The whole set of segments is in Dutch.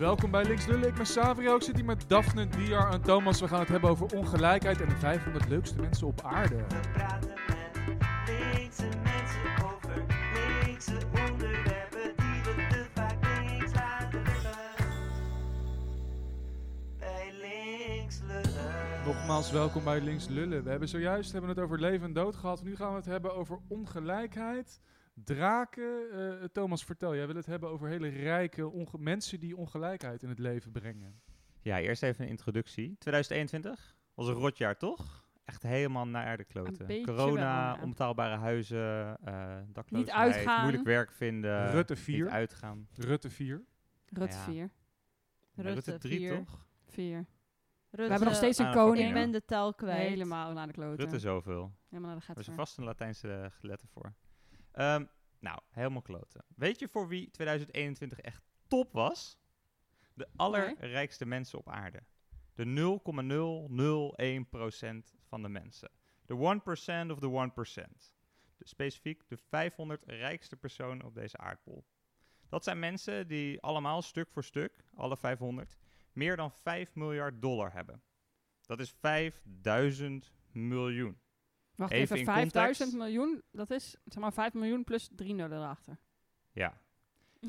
Welkom bij Links Lullen. Ik ben Savrio. Ik zit hier met Daphne, Diar en Thomas. We gaan het hebben over ongelijkheid en de 500 leukste mensen op aarde. We praten met linkse mensen over linkse onderwerpen die we te vaak links laten liggen. Bij links lullen. Nogmaals, welkom bij Links Lullen. We hebben zojuist hebben het over leven en dood gehad. Nu gaan we het hebben over ongelijkheid. Draken. Eh, Thomas, vertel. Jij wil het hebben over hele rijke onge- mensen die ongelijkheid in het leven brengen. Ja, eerst even een introductie. 2021 was een rotjaar, toch? Echt helemaal naar de kloten. beetje Corona, wel, ja. onbetaalbare huizen, eh dakloosheid, uitgaan. moeilijk werk vinden, Rutte niet 4. uitgaan. Rutte 4. Rutte Ja. 4. Rutte, Rutte 3 vier. toch? 4. Rutte, We hebben nog steeds een koning. Ik ben de tel kwijt. Helemaal naar de kloten. Rutte zoveel. Helemaal naar de Er is er vast een Latijnse letter voor. Ehm, nou, helemaal kloten. Weet je voor wie 2021 echt top was? De allerrijkste mensen op aarde. De 0,001% van de mensen. De 1% of the 1%. De specifiek de 500 rijkste personen op deze aardbol. Dat zijn mensen die allemaal stuk voor stuk, alle 500, meer dan 5 miljard dollar hebben. Dat is 5000 miljoen. Wacht Even even, in 5000 context. miljoen, dat is zeg maar 5 miljoen plus 3 nullen erachter. Ja.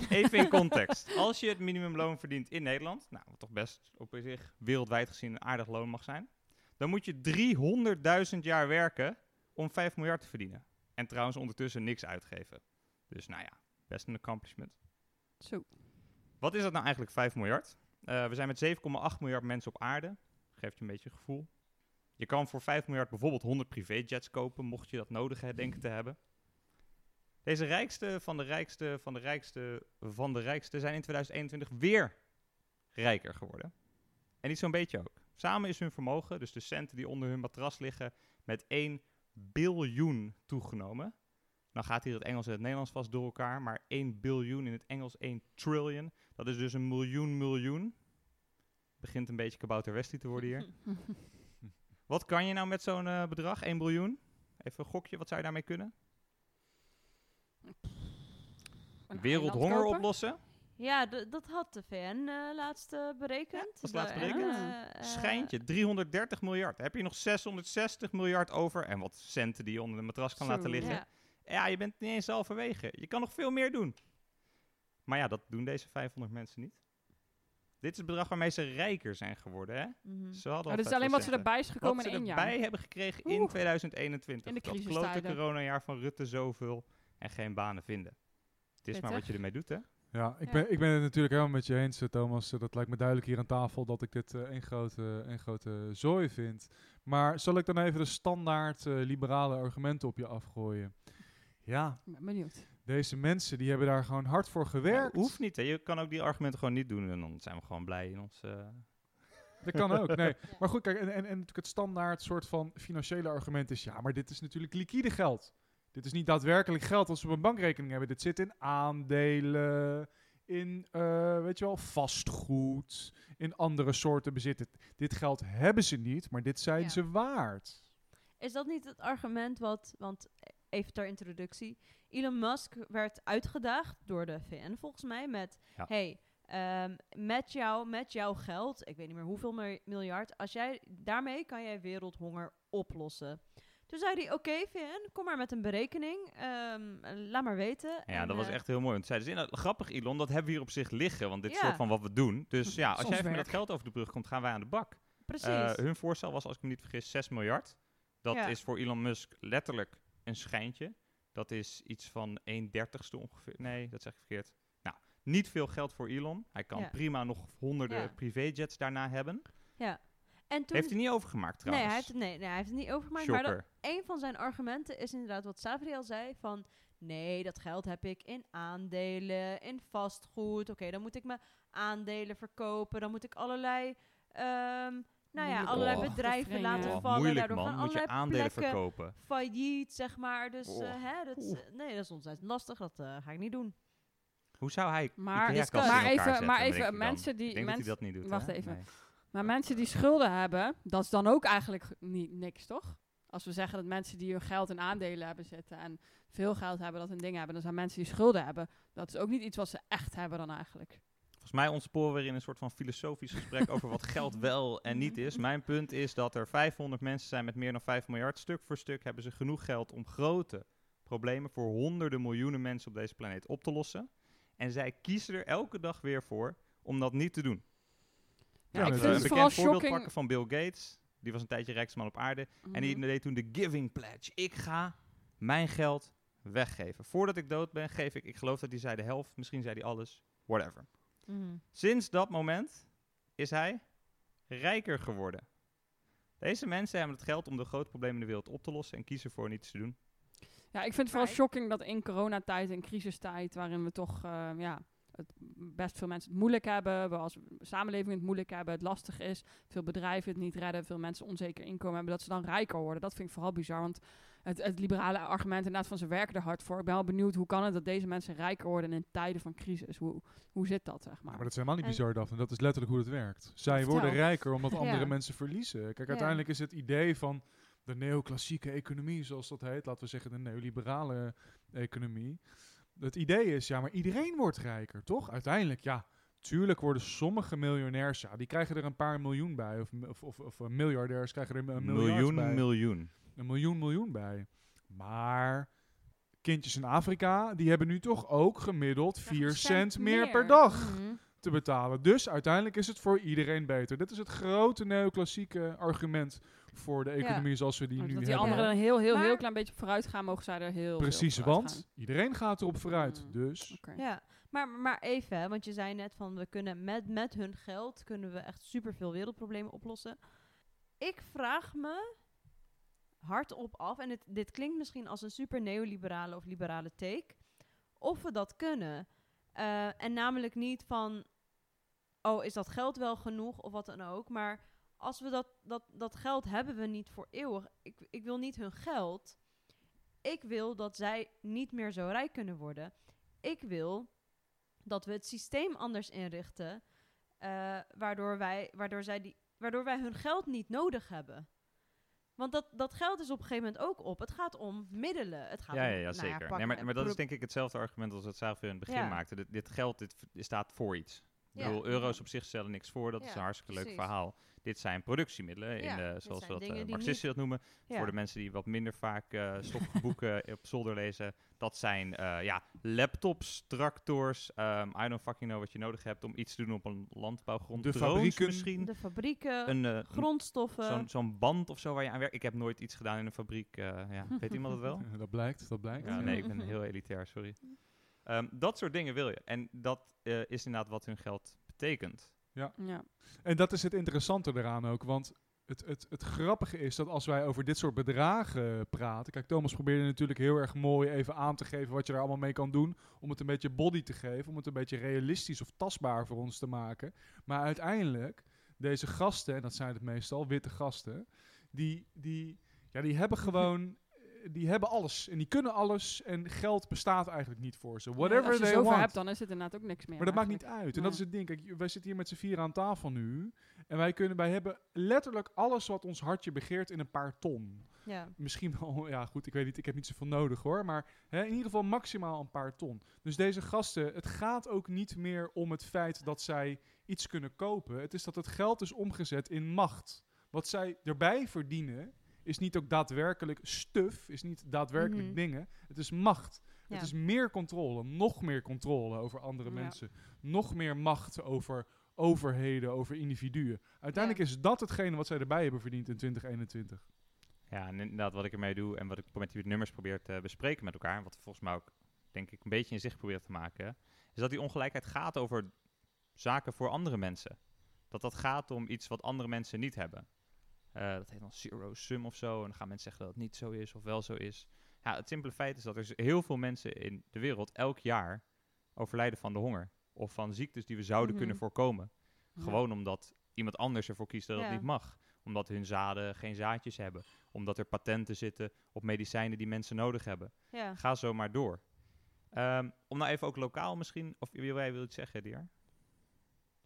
Even in context. Als je het minimumloon verdient in Nederland, nou, wat toch best op zich wereldwijd gezien een aardig loon mag zijn, dan moet je 300.000 jaar werken om 5 miljard te verdienen. En trouwens ondertussen niks uitgeven. Dus nou ja, best een accomplishment. Zo. Wat is dat nou eigenlijk 5 miljard? Eh, we zijn met 7,8 miljard mensen op aarde. Geeft je een beetje gevoel. Je kan voor 5 miljard bijvoorbeeld 100 privéjets kopen, mocht je dat nodig hè, denken te hebben. Deze rijkste van de rijkste van de rijkste van de rijkste zijn in 2021 weer rijker geworden. En niet zo'n beetje ook. Samen is hun vermogen, dus de centen die onder hun matras liggen, met 1 biljoen toegenomen. Dan gaat hier het Engels en het Nederlands vast door elkaar, maar 1 biljoen in het Engels 1 trillion. Dat is dus een miljoen miljoen. Begint een beetje kabouter Westie te worden hier. Wat kan je nou met zo'n eh, bedrag, 1 biljoen? Even een gokje, wat zou je daarmee kunnen? Wereldhonger oplossen? Ja, dat had de VN eh, laatst eh, berekend. was laatst De- berekend? eh, eh, Schijntje, 330 miljard. Heb je nog 660 miljard over en wat centen die je onder de matras kan Zo. laten liggen? Ja. Ja, je bent niet eens halverwege. Je kan nog veel meer doen. Maar ja, dat doen deze 500 mensen niet. Dit is het bedrag waarmee ze rijker zijn geworden, hè? Ze hadden Oh, is vet alleen wat ze erbij is gekomen Wat in ze één erbij jaar. hebben gekregen in Oeh. 2021. In de dat klote crisistijden. coronajaar van Rutte zoveel en geen banen vinden. Het is maar wat je ermee doet, hè? Ja, ik. Ben, ik ben het natuurlijk helemaal met je eens, eh, Thomas. Eh, Dat lijkt me duidelijk hier aan tafel dat ik dit eh één grote, één grote zooi vind. Maar zal ik dan even de standaard eh, liberale argumenten op je afgooien? Ja, Ik ben benieuwd. Deze mensen die hebben daar gewoon hard voor gewerkt. hoeft niet, hè? Je kan ook die argumenten gewoon niet doen en dan zijn we gewoon blij in ons... eh, Dat kan ook, nee. Maar goed, kijk, en, en, en natuurlijk het standaard soort van financiële argument is... ja, maar dit is natuurlijk liquide geld. Dit is niet daadwerkelijk geld als we op een bankrekening hebben. Dit zit in aandelen, in, eh, weet je wel, vastgoed, in andere soorten bezit. Dit, geld hebben ze niet, maar dit zijn Ja. ze waard. Is dat niet het argument wat, want even ter introductie, Elon Musk werd uitgedaagd door de VN volgens mij met, Ja. hey, ehm, met, jou, met jouw geld, ik weet niet meer hoeveel mi- miljard, als jij, daarmee kan jij wereldhonger oplossen. Toen zei hij, oké VN, kom maar met een berekening, ehm, laat maar weten. Ja, En, dat was eh, echt heel mooi. Want zeiden ze, "Nou, grappig Elon, dat hebben we hier op zich liggen. Want dit is Ja. soort van wat we doen. Dus ja, als Soms jij even met dat geld over de brug komt, gaan wij aan de bak. Precies. Eh, hun voorstel was, als ik me niet vergis, 6 miljard. Dat Ja. is voor Elon Musk letterlijk een schijntje. Dat is iets van 1 dertigste ongeveer. Nee, dat zeg ik verkeerd. Nou, niet veel geld voor Elon. Hij kan Ja. prima nog honderden Ja. privéjets daarna hebben. ja. En toen, Heeft hij niet overgemaakt nee, trouwens. hij heeft, nee, nee, hij heeft het niet overgemaakt. Maar dat, Shocker. een van zijn argumenten is inderdaad wat Savri al zei: van nee, dat geld heb ik in aandelen, in vastgoed. Oké, dan moet ik mijn aandelen verkopen. Dan moet ik allerlei, ehm, nou ja, allerlei Oh. bedrijven Te laten. Oh, vallen. moeilijk Daardoor man, gaan moet je aandelen verkopen. failliet, zeg maar. Dus Oh. eh, hè, dat, is, eh, nee, dat is ontzettend lastig. Dat eh, ga ik niet doen. Hoe zou hij Maar, Ikea-kasten in maar elkaar even, zetten, maar even mensen die... Ik denk dat mensen, hij dat niet doet. wacht hè? even. Nee. Maar mensen die schulden hebben, dat is dan ook eigenlijk niet, niks, toch? Als we zeggen dat mensen die hun geld in aandelen hebben zitten en veel geld hebben, dat hun dingen hebben, dan zijn mensen die schulden hebben. Dat is ook niet iets wat ze echt hebben dan eigenlijk. Volgens mij ontsporen we weer in een soort van filosofisch gesprek over wat geld wel en niet is. Mijn punt is dat er 500 mensen zijn met meer dan 5 miljard. Stuk voor stuk hebben ze genoeg geld om grote problemen voor honderden miljoenen mensen op deze planeet op te lossen. En zij kiezen er elke dag weer voor om dat niet te doen. Ja, Ja, ik vind een bekend voorbeeld shocking. pakken van Bill Gates. Die was een tijdje rijkste man op aarde. En die Mhm. deed toen de Giving Pledge. Ik ga mijn geld weggeven. Voordat ik dood ben, geef ik, ik geloof dat hij zei de helft, misschien zei hij alles, whatever. Mhm. Sinds dat moment is hij rijker geworden. Deze mensen hebben het geld om de grote problemen in de wereld op te lossen en kiezen voor niets te doen. Ja, ik vind het vooral shocking dat in coronatijd en crisistijd, waarin we toch eh, ja, het best veel mensen het moeilijk hebben, we als samenleving het moeilijk hebben, het lastig is, veel bedrijven het niet redden, veel mensen onzeker inkomen hebben, dat ze dan rijker worden. Dat vind ik vooral bizar, want het, het liberale argument inderdaad van ze werken er hard voor. Ik ben wel benieuwd hoe kan het dat deze mensen rijker worden in tijden van crisis? Hoe, hoe zit dat, zeg maar? Maar dat is helemaal niet bizar, Daphne. Dat is letterlijk hoe het werkt. Zij worden rijker omdat andere Ja. mensen verliezen. Kijk, Ja. uiteindelijk is het idee van de neoclassieke economie, zoals dat heet, laten we zeggen de neoliberale economie. Het idee is, ja, maar iedereen wordt rijker, toch? Uiteindelijk, ja. Tuurlijk worden sommige miljonairs, ja, die krijgen er een paar miljoen bij. Of, of, of, of eh, miljardairs krijgen er een miljoen, bij. miljoen. een miljoen, miljoen bij. Maar kindjes in Afrika, die hebben nu toch ook gemiddeld 4 cent, meer per dag Mhm. te betalen. Dus uiteindelijk is het voor iedereen beter. Dit is het grote neoclassieke argument voor de economie zoals we die nu dat die hebben. anderen een heel, heel, heel klein beetje vooruit gaan, mogen zij er heel Precies, want iedereen gaat erop vooruit. Mm. Dus. Ja, maar, maar even, hè, want je zei net van we kunnen met, met hun geld kunnen we echt superveel wereldproblemen oplossen. Ik vraag me hardop af, en het, dit klinkt misschien als een super neoliberale of liberale take, of we dat kunnen. Eh, en namelijk niet van, oh, is dat geld wel genoeg of wat dan ook, maar als we dat, dat, dat geld hebben we niet voor eeuwig. Ik, ik wil niet hun geld. Ik wil dat zij niet meer zo rijk kunnen worden. Ik wil dat we het systeem anders inrichten, eh, waardoor, wij, waardoor, zij die, waardoor wij hun geld niet nodig hebben. Want dat, dat geld is op een gegeven moment ook op. Het gaat om middelen. Het gaat Ja, om, ja, ja, nou zeker. pak nee, maar, maar dat is denk ik hetzelfde argument als zelf weer in het begin Ja. maakten. Dit, dit geld dit, staat voor iets. Ik Ja. bedoel, euro's op zich stellen niks voor. Dat is een hartstikke leuk precies. verhaal. Dit zijn productiemiddelen, in de, dit zoals we dat eh, Marxisten dat noemen. Ja. Voor de mensen die wat minder vaak eh stoffige boeken op zolder lezen. Dat zijn eh, ja, laptops, tractors. ehm, I don't fucking know wat je nodig hebt om iets te doen op een landbouwgrond. De Drones fabrieken. misschien. de fabrieken, Een, eh, grondstoffen. zo'n zo'n band of zo waar je aan werkt. Ik heb nooit iets gedaan in een fabriek. eh, ja. Weet iemand het wel? dat blijkt, dat blijkt. Ja, nee, ik ben heel elitair, sorry. Ehm, dat soort dingen wil je. En dat eh, is inderdaad wat hun geld betekent. Ja. En dat is het interessante eraan ook, want het, het, het grappige is dat als wij over dit soort bedragen praten... Kijk, Thomas probeerde natuurlijk heel erg mooi even aan te geven wat je daar allemaal mee kan doen... om het een beetje body te geven, om het een beetje realistisch of tastbaar voor ons te maken. Maar uiteindelijk, deze gasten, en dat zijn het meestal, witte gasten... die, die, ja, die hebben gewoon... Die hebben alles en die kunnen alles en geld bestaat eigenlijk niet voor ze. Whatever Als je they zoveel want. hebt, dan is het inderdaad ook niks meer. Maar dat maakt niet uit. En Nee. dat is het ding. Kijk, wij zitten hier met z'n vier aan tafel nu. En wij, kunnen, wij hebben letterlijk alles wat ons hartje begeert in een paar ton. ja. Misschien wel, ja goed, ik weet niet, ik heb niet zoveel nodig hoor. Maar hè, in ieder geval maximaal een paar ton. Dus deze gasten, het gaat ook niet meer om het feit dat zij iets kunnen kopen. Het is dat het geld is omgezet in macht. Wat zij erbij verdienen is niet ook daadwerkelijk stuf, is niet daadwerkelijk Mhm. dingen. Het is macht. Ja. Het is meer controle, nog meer controle over andere Ja. mensen. Nog meer macht over overheden, over individuen. Uiteindelijk is dat hetgene wat zij erbij hebben verdiend in 2021. Ja, en inderdaad wat ik ermee doe en wat ik met die nummers probeer te bespreken met elkaar, wat volgens mij ook, denk ik, een beetje in zicht probeert te maken, is dat die ongelijkheid gaat over zaken voor andere mensen. Dat dat gaat om iets wat andere mensen niet hebben. Eh, dat heet dan zero sum of zo. En dan gaan mensen zeggen dat het niet zo is of wel zo is. Ja, het simpele feit is dat er heel veel mensen in de wereld elk jaar overlijden van de honger. Of van ziektes die we zouden Mhm. kunnen voorkomen. Ja. Gewoon omdat iemand anders ervoor kiest dat Ja. het niet mag. Omdat hun zaden geen zaadjes hebben. Omdat er patenten zitten op medicijnen die mensen nodig hebben. ja. Ga zo maar door. Ehm, om nou even ook lokaal misschien, of wil jij wil iets zeggen, Dier?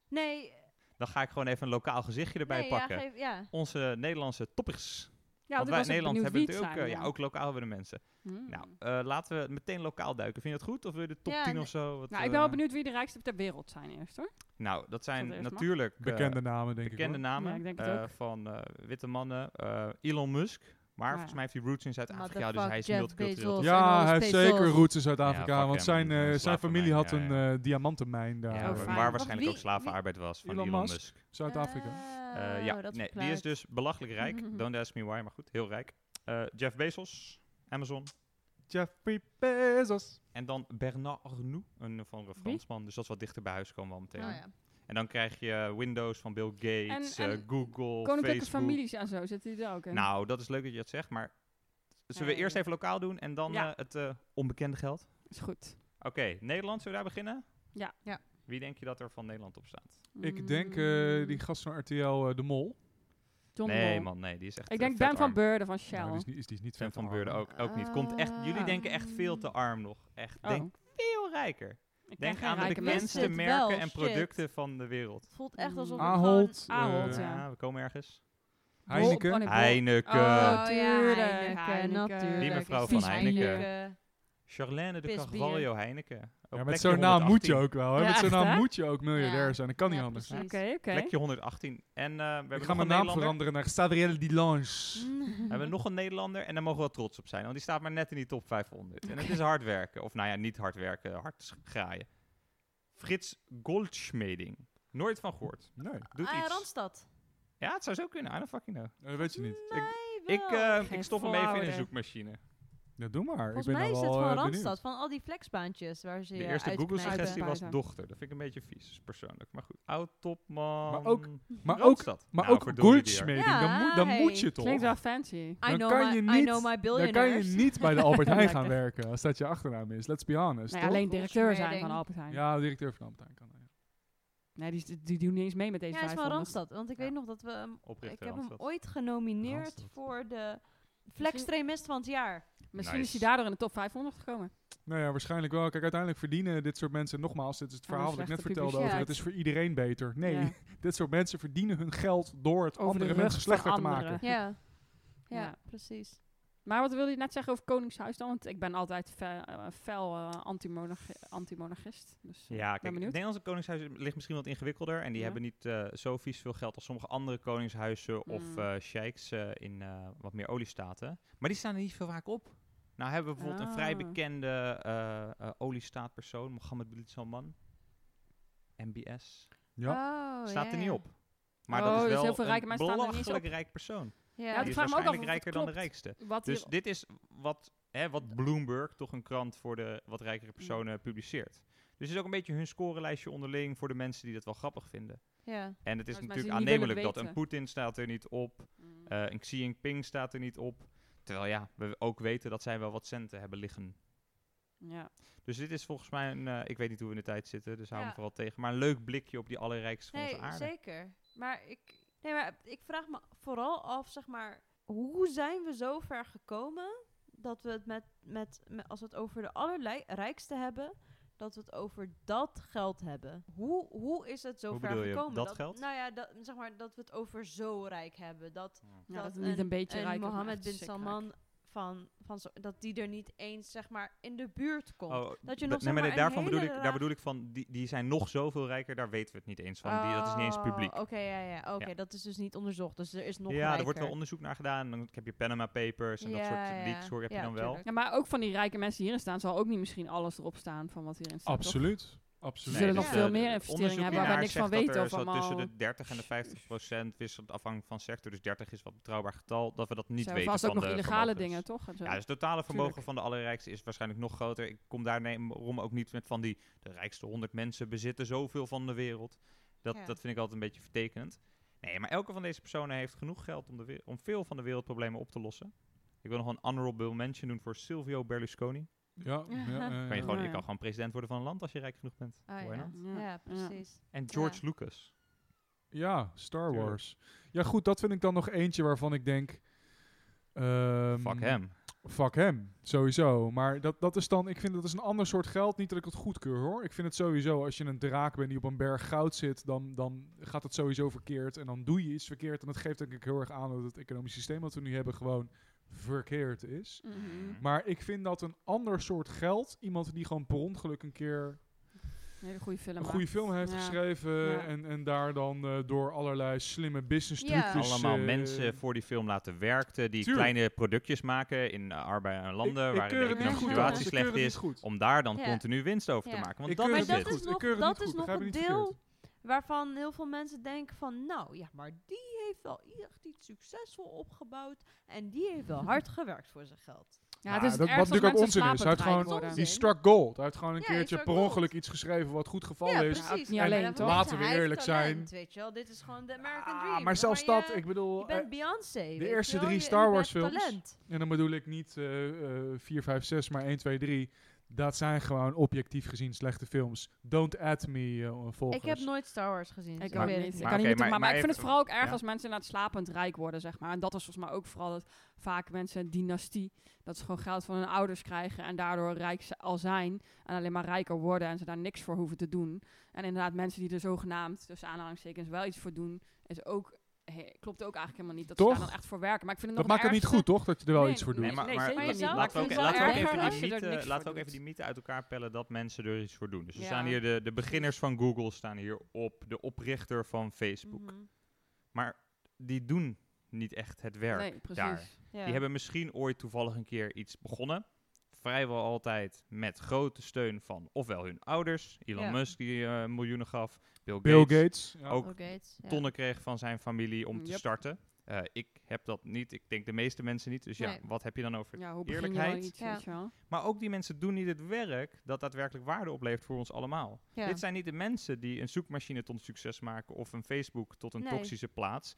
Nee, Dan ga ik gewoon even een lokaal gezichtje erbij nee, pakken. Ja, geef, ja. Onze Nederlandse toppers. Ja, Want wij in Nederland hebben het ook, eh, ja, ook lokaal hebben de mensen. Hmm. Nou, eh, laten we meteen lokaal duiken. Vind je dat goed? Of wil je de top Ja, 10 nee. of zo? Wat, Nou, ik ben wel eh, benieuwd wie de rijkste ter wereld zijn eerst, hoor. Nou, dat zijn natuurlijk Bekende namen, denk bekende ik. hoor. namen Ja, ik denk het eh, ook. van eh, witte mannen. eh, Elon Musk. Maar Ja. volgens mij heeft hij roots in Zuid-Afrika, dus hij is multicultureel. Ja, hij heeft zeker roots in Zuid-Afrika. Ja, want zijn, een eh, zijn familie had ja, een eh, diamantenmijn daar. Ja, Oh, eh, waar waarschijnlijk ook slavenarbeid was van Elon Elon, Musk? Musk. Zuid-Afrika. Eh, Oh, ja, nee, die is dus belachelijk rijk. Don't ask me why, maar goed, heel rijk. Eh, Jeff Bezos, Amazon. Jeffrey Bezos. En dan Bernard Arnault, een van een Fransman. Dus dat is wat dichter bij huis komen we al meteen. Oh, ja. En dan krijg je Windows van Bill Gates, En- eh, en Google, Koninklijke Facebook. families en zo, zitten die er ook in? Nou, dat is leuk dat je dat zegt, maar zullen we Nee. eerst even lokaal doen en dan Ja. eh, het eh, onbekende geld? Is goed. Oké, Nederland, zullen we daar beginnen? Ja. Ja. Wie denk je dat er van Nederland op staat? Ik denk eh, die gast van RTL, eh, De Mol. John nee, Mol. man, nee, die is echt Ik eh, denk vet Ben van. Beurden van Shell. Nou, die, is niet, is, die is niet vet van arm, Beurden ook, ook niet. Komt echt, jullie Ah. denken echt veel te arm nog. Echt, Oh. denk veel rijker. Ik Denk aan de bekendste wel, merken en shit. producten van de wereld. Het voelt echt alsof het Ahold. gewoon- Ahold, ja. Ja, we komen ergens. Heineken. Oh, Heineken. Oh, ja, tuurlijk. Heineken, Heineken. natuurlijk. Die mevrouw van Heineken. Bier. Charlène de Pisbier. Carvalho Heineken. Ja, met zo'n naam moet je 118. ook wel. Hè? Ja, met zo'n naam hè? moet je ook miljardair Ja. zijn. Dat kan niet anders. Oké. Plekje 118. En eh, we hebben Ik ga nog mijn een naam Nederlander. veranderen naar Stadriel Dilange. We hebben nog een Nederlander en daar mogen we wel trots op zijn. Want die staat maar net in die top 500. En het is hard werken. Of nou ja, niet hard werken, hard graaien. Frits Goldschmeding. Nooit van gehoord. Nee, Doet Ah, ja, iets. Randstad. Ja, het zou zo kunnen. I don't fucking know. dat weet je niet. Nee, Ik, wel. eh, ik stop hem even in een zoekmachine. Ja, doe maar. Volgens ik ben mij is het wel, van eh, Randstad. benieuwd. Van al die flexbaantjes waar ze De eerste. Google-suggestie was dochter. Dat vind ik een beetje vies, persoonlijk. Maar goed, oud-topman. Maar ook- Maar ook, Randstad. maar Nou, ook die er. Goldschmeding, Ja, dan, moet, dan hey. moet je toch. Klinkt wel fancy. I Dan know, kan my, je niet- Dan kan je niet bij de Albert Heijn gaan werken als dat je achternaam is. Let's be honest. Nee, alleen directeur zijn van Albert Heijn. Ja, directeur van Albert Heijn kan. ja. Nee, die, die, die doen niet eens mee met deze Ja, hij is van 500. Randstad. Want ik Ja. weet nog dat we hem... Ik heb hem ooit genomineerd voor de flextremist van het jaar. Misschien Nice. is hij daardoor in de top 500 gekomen. Nou ja, waarschijnlijk wel. Kijk, uiteindelijk verdienen dit soort mensen, nogmaals, dit is het verhaal dat ik net vertelde over, het is voor iedereen beter. Nee, Ja. dit soort mensen verdienen hun geld door het Over andere mensen slechter te maken. Ja. Ja, Ja. precies. Maar wat wilde je net zeggen over Koningshuis dan? Want ik ben altijd eh, fel eh, anti-monarchi- anti-monarchist. Dus eh, Ja, ben kijk, het. Nederlandse koningshuis ligt misschien wat ingewikkelder. En die Ja. hebben niet eh, zo vies veel geld als sommige andere koningshuizen of eh sheiks eh, in eh, wat meer oliestaten. Maar die staan er niet veel vaak op. Nou hebben we bijvoorbeeld een vrij Ah. bekende eh eh oliestaatpersoon, Mohammed bin Salman. MBS. Ja. Oh, staat er niet op. Maar Oh, dat is dus wel heel veel een er belachelijk rijk persoon. Ja. Ja, die is af waarschijnlijk het rijker dan de rijkste. Wat Dus hier, dit is wat, hè, wat Bloomberg, toch een krant voor de wat rijkere personen, publiceert. Dus het is ook een beetje hun scorelijstje onderling voor de mensen die dat wel grappig vinden. ja. En het is natuurlijk aannemelijk dat een. Poetin staat er niet op, Mm. eh, een Xi Jinping staat er niet op. Terwijl ja, we ook weten dat zij wel wat centen hebben liggen. ja. Dus dit is volgens mij een, eh, ik weet niet hoe we in de tijd zitten, dus hou me Ja. vooral tegen. Maar een leuk blikje op die allerrijkste van Nee, onze aarde. zeker. Maar ik, nee, maar ik vraag me vooral af, zeg maar, hoe zijn we zo ver gekomen dat we het met, met, met als we het over de allerrijkste hebben, dat we het over dat geld hebben. Hoe, hoe is het zo Hoe ver gekomen? dat geld? Nou ja, dat, zeg maar dat we het over zo rijk hebben. Dat, Ja, dat niet een beetje rijk Mohammed bin Salman van, van zo, dat die er niet eens zeg maar in de buurt komt. Oh, Dat je nog, nee, zeg maar daarvan bedoel ik, daar bedoel ik van, die, die zijn nog zoveel rijker, daar weten we het niet eens van. Die, dat is niet eens Oh, publiek. Oké, ja, ja. Oké, Ja. dat is dus niet onderzocht. Dus er is nog ja, er wordt wel onderzoek naar gedaan. Dan heb je Panama Papers en dat soort ja, leaks hoor, heb je dan wel. ja, maar ook van die rijke mensen die hierin staan, zal ook niet misschien alles erop staan van wat hierin staat. toch? Absoluut. Absoluut. zullen Nee, nog dus, veel eh, meer investeringen onderzoek hebben waar we niks van zegt dat weten. er zo tussen de 30 en de 50 procent wisselt afhankelijk van sector. Dus 30 is wat betrouwbaar getal, dat we dat niet hebben weten vast van ook nog de illegale vermogens. dingen, toch? En zo. Ja, dus het totale vermogen Tuurlijk. van de allerrijkste is waarschijnlijk nog groter. Ik kom daarom ook niet met van die de rijkste 100 mensen bezitten zoveel van de wereld. Dat, Ja. dat vind ik altijd een beetje vertekenend. Nee, maar elke van deze personen heeft genoeg geld om, de om veel van de wereldproblemen op te lossen. Ik wil nog een honorable mention doen voor Silvio Berlusconi. Ja, ja, ja, Kan je, gewoon, je kan gewoon president worden van een land als je rijk genoeg bent. Why ja. precies. En George Lucas. Ja, Star. Wars. Ja, goed, dat vind ik dan nog eentje waarvan ik denk... ehm, Fuck hem. Fuck hem, sowieso. Maar dat, dat is dan, ik vind dat is een ander soort geld. Niet dat ik het goedkeur hoor. Ik vind het sowieso, als je een draak bent die op een berg goud zit, dan, dan gaat het sowieso verkeerd. En dan doe je iets verkeerd. En dat geeft denk ik heel erg aan dat het economisch systeem dat we nu hebben gewoon verkeerd is. Mhm. Maar ik vind dat een ander soort geld, iemand die gewoon per ongeluk een keer Een hele goede film. een goede film heeft Ja. geschreven Ja. en, en daar dan eh, door allerlei slimme business Ja. trucjes... Allemaal eh, mensen voor die film laten werken, die Tuurlijk. kleine productjes maken in uh, arbeid en landen ik, ik waarin keur de economische situatie slecht is, om daar dan Ja. continu winst over te maken. Want Ik dat is het nog- Ik keur het dat niet is goed. nog een deel verkeerd. Waarvan heel veel mensen denken van, nou ja, maar die heeft wel echt iets succesvol opgebouwd en die heeft wel hard gewerkt voor zijn geld. Ja, het is dat- wat natuurlijk ook onzin is. Hij heeft gewoon-. Die struck gold. Hij heeft gewoon een Ja, keertje per gold. ongeluk iets geschreven wat goed geval ja, is. precies. Maar alleen, toch? Laten we eerlijk zijn. talent, Weet je wel, dit is gewoon de American Ah, Dream. maar zelfs dat, ik bedoel, Je eh, bent Beyoncé. weet je eerste drie je- Star Wars films. talent. en dan bedoel ik niet eh, eh, 4, 5, 6, maar 1, 2, 3. Dat zijn gewoon objectief gezien slechte films. Don't add me, eh volgers. Ik heb nooit Star Wars gezien. dus Ik ik ook weet niet. het Ik Maar kan niet maar- maar, maar, maar ik vind het vooral ook erg ja. als mensen inderdaad slapend rijk worden, zeg maar. En dat is volgens mij ook vooral dat vaak mensen een dynastie, dat ze gewoon geld van hun ouders krijgen en daardoor rijk al zijn en alleen maar rijker worden en ze daar niks voor hoeven te doen. En inderdaad mensen die er zogenaamd, tussen aanhalingstekens, wel iets voor doen, is ook, he- klopt ook eigenlijk helemaal niet dat ze Toch? daar dan echt voor werken. Maar ik vind het dat nog maakt het niet goed, toch? Dat je er wel Nee, iets voor doet. nee, maar, nee, maar niet. laten we ook, laten we even die mythe, niks laten we voor ook even doet. die mythe uit elkaar pellen dat mensen er iets voor doen. Dus er staan hier de, de beginners van Google, staan hier op, de oprichter van Facebook. Mhm. Maar die doen niet echt het werk Nee, precies. daar. Ja. Die hebben misschien ooit toevallig een keer iets begonnen. Vrijwel altijd met grote steun van ofwel hun ouders, Elon Ja. Musk die eh, miljoenen gaf, Bill, Bill Gates, Gates. ja. ook Bill Gates, ja. tonnen kreeg van zijn familie om te Yep. starten. Eh, ik heb dat niet, ik denk de meeste mensen niet. Dus ja, Nee. wat heb je dan over Ja, hoe begin je wel eerlijkheid? iets, Ja. Maar ook die mensen doen niet het werk dat daadwerkelijk waarde oplevert voor ons allemaal. Ja. Dit zijn niet de mensen die een zoekmachine tot een succes maken of een Facebook tot een Nee. toxische plaats.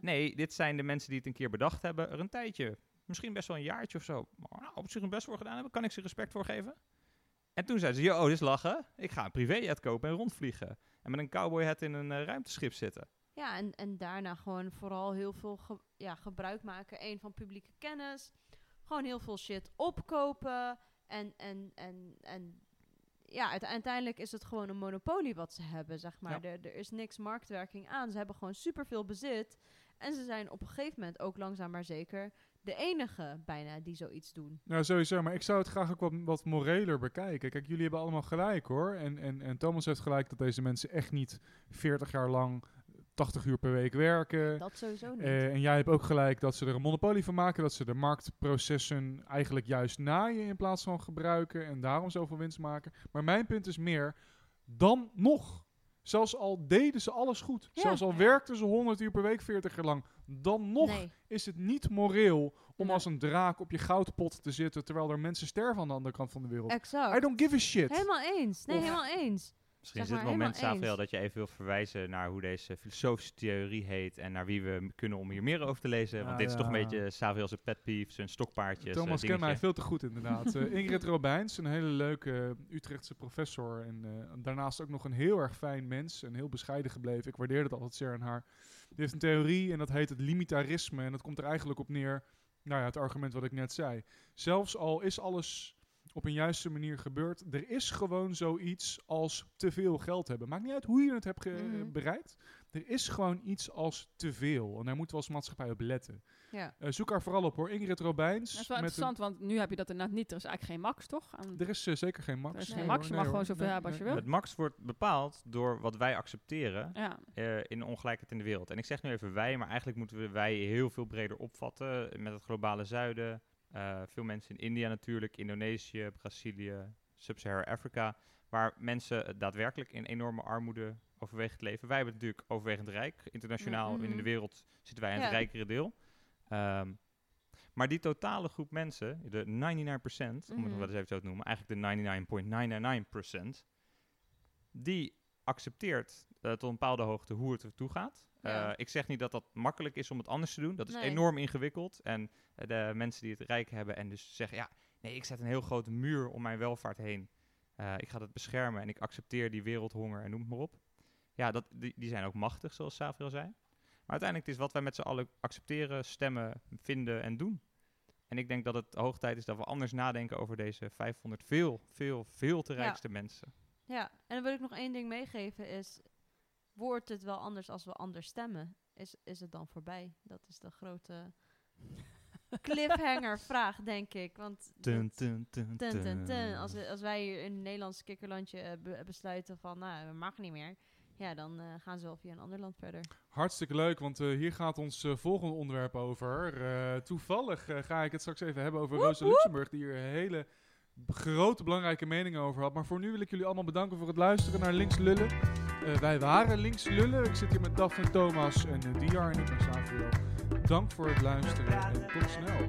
Nee, dit zijn de mensen die het een keer bedacht hebben, er een tijdje, misschien best wel een jaartje of zo, maar nou, op zich hun best voor gedaan hebben. Kan ik ze respect voor geven? En toen zeiden ze, yo, dit is lachen. Ik ga een privéjet kopen en rondvliegen. En met een cowboyhat in een eh, ruimteschip zitten. Ja, en, en daarna gewoon vooral heel veel ge- ja, gebruik maken. Eén van publieke kennis. Gewoon heel veel shit opkopen. En, en, en, en ja, uite- uiteindelijk is het gewoon een monopolie wat ze hebben, zeg maar. Ja. Er, er is niks marktwerking aan. Ze hebben gewoon superveel bezit. En ze zijn op een gegeven moment ook langzaam maar zeker de enige bijna die zoiets doen. Ja, sowieso. Maar ik zou het graag ook wat, wat moreler bekijken. Kijk, jullie hebben allemaal gelijk hoor. En, en, en Thomas heeft gelijk dat deze mensen echt niet 40 jaar lang 80 uur per week werken. Dat sowieso niet. Eh, en jij hebt ook gelijk dat ze er een monopolie van maken. Dat ze de marktprocessen eigenlijk juist naaien in plaats van gebruiken. En daarom zoveel winst maken. Maar mijn punt is meer, dan nog. Zelfs al deden ze alles goed. Ja. Zelfs al werkten ze 100 uur per week 40 jaar lang. Dan nog nee. is het niet moreel om als een draak op je goudpot te zitten. Terwijl er mensen sterven aan de andere kant van de wereld. exact. I don't give a shit. Helemaal eens. Nee, Of- helemaal eens. Misschien Zeg is het moment, eens. dat je even wil verwijzen naar hoe deze filosofische theorie heet en naar wie we kunnen om hier meer over te lezen. Want Ah, dit is toch een beetje Samuel's pet peeves, zijn stokpaardjes, Thomas eh, kent mij dingetje. veel te goed inderdaad. Eh, Ingrid Robijns, een hele leuke eh, Utrechtse professor. En daarnaast ook nog een heel erg fijn mens. En heel bescheiden gebleven. Ik waardeer het altijd zeer aan haar. Die heeft een theorie en dat heet het limitarisme. En dat komt er eigenlijk op neer, nou ja, het argument wat ik net zei. Zelfs al is alles op een juiste manier gebeurd. Er is gewoon zoiets als te veel geld hebben. Maakt niet uit hoe je het hebt Mhm. bereikt. Er is gewoon iets als te veel. En daar moeten we als maatschappij op letten. Ja. Eh, zoek haar vooral op hoor. Ingrid Robijns. Dat is wel een- interessant, want nu heb je dat inderdaad niet. Er is eigenlijk geen max, toch? Aan- er is eh, zeker geen max. Er is geen Nee, max, hoor, je nee, mag gewoon zoveel Nee, hebben als je nee. wil. Het max wordt bepaald door wat wij accepteren Ja, eh, in de ongelijkheid in de wereld. En ik zeg nu even wij, maar eigenlijk moeten we wij heel veel breder opvatten met het globale zuiden. Eh, veel mensen in India natuurlijk, Indonesië, Brazilië, Sub-Sahara Afrika, waar mensen daadwerkelijk in enorme armoede overwegen te leven. Wij hebben het natuurlijk overwegend rijk. Internationaal Mhm. in de wereld zitten wij aan het Ja. rijkere deel. Ehm, maar die totale groep mensen, de 99%, om het nog Mhm. wel eens even zo te noemen, eigenlijk de 99.999%, die accepteert eh, tot een bepaalde hoogte hoe het ertoe gaat. Ja. Eh, ik zeg niet dat dat makkelijk is om het anders te doen. Dat is Nee. enorm ingewikkeld. En eh, de mensen die het rijk hebben en dus zeggen, ja, nee, ik zet een heel grote muur om mijn welvaart heen. Eh, ik ga dat beschermen en ik accepteer die wereldhonger en noem het maar op. Ja, dat, die, die zijn ook machtig, zoals Savriel zei. Maar uiteindelijk is wat wij met z'n allen accepteren, stemmen, vinden en doen. En ik denk dat het hoog tijd is dat we anders nadenken over deze 500 veel, veel, veel te Ja. rijkste mensen. Ja, en dan wil ik nog één ding meegeven is... Wordt het wel anders als we anders stemmen? Is, is het dan voorbij? Dat is de grote cliffhanger vraag, denk ik. Want. Als, we- als wij hier in het Nederlands kikkerlandje eh, be- besluiten van, nou, we mag niet meer. Ja, dan eh, gaan ze wel via een ander land verder. Hartstikke leuk, want eh, hier gaat ons volgende onderwerp over. Eh, toevallig ga ik het straks even hebben over Rosa. Luxemburg, die hier hele grote belangrijke meningen over had. Maar voor nu wil ik jullie allemaal bedanken voor het luisteren naar Links Lullen. Eh, wij waren Links Lullen. Ik zit hier met Daphne Thomas en uh, Diar en ik ben Savio. Dank voor het luisteren en tot snel.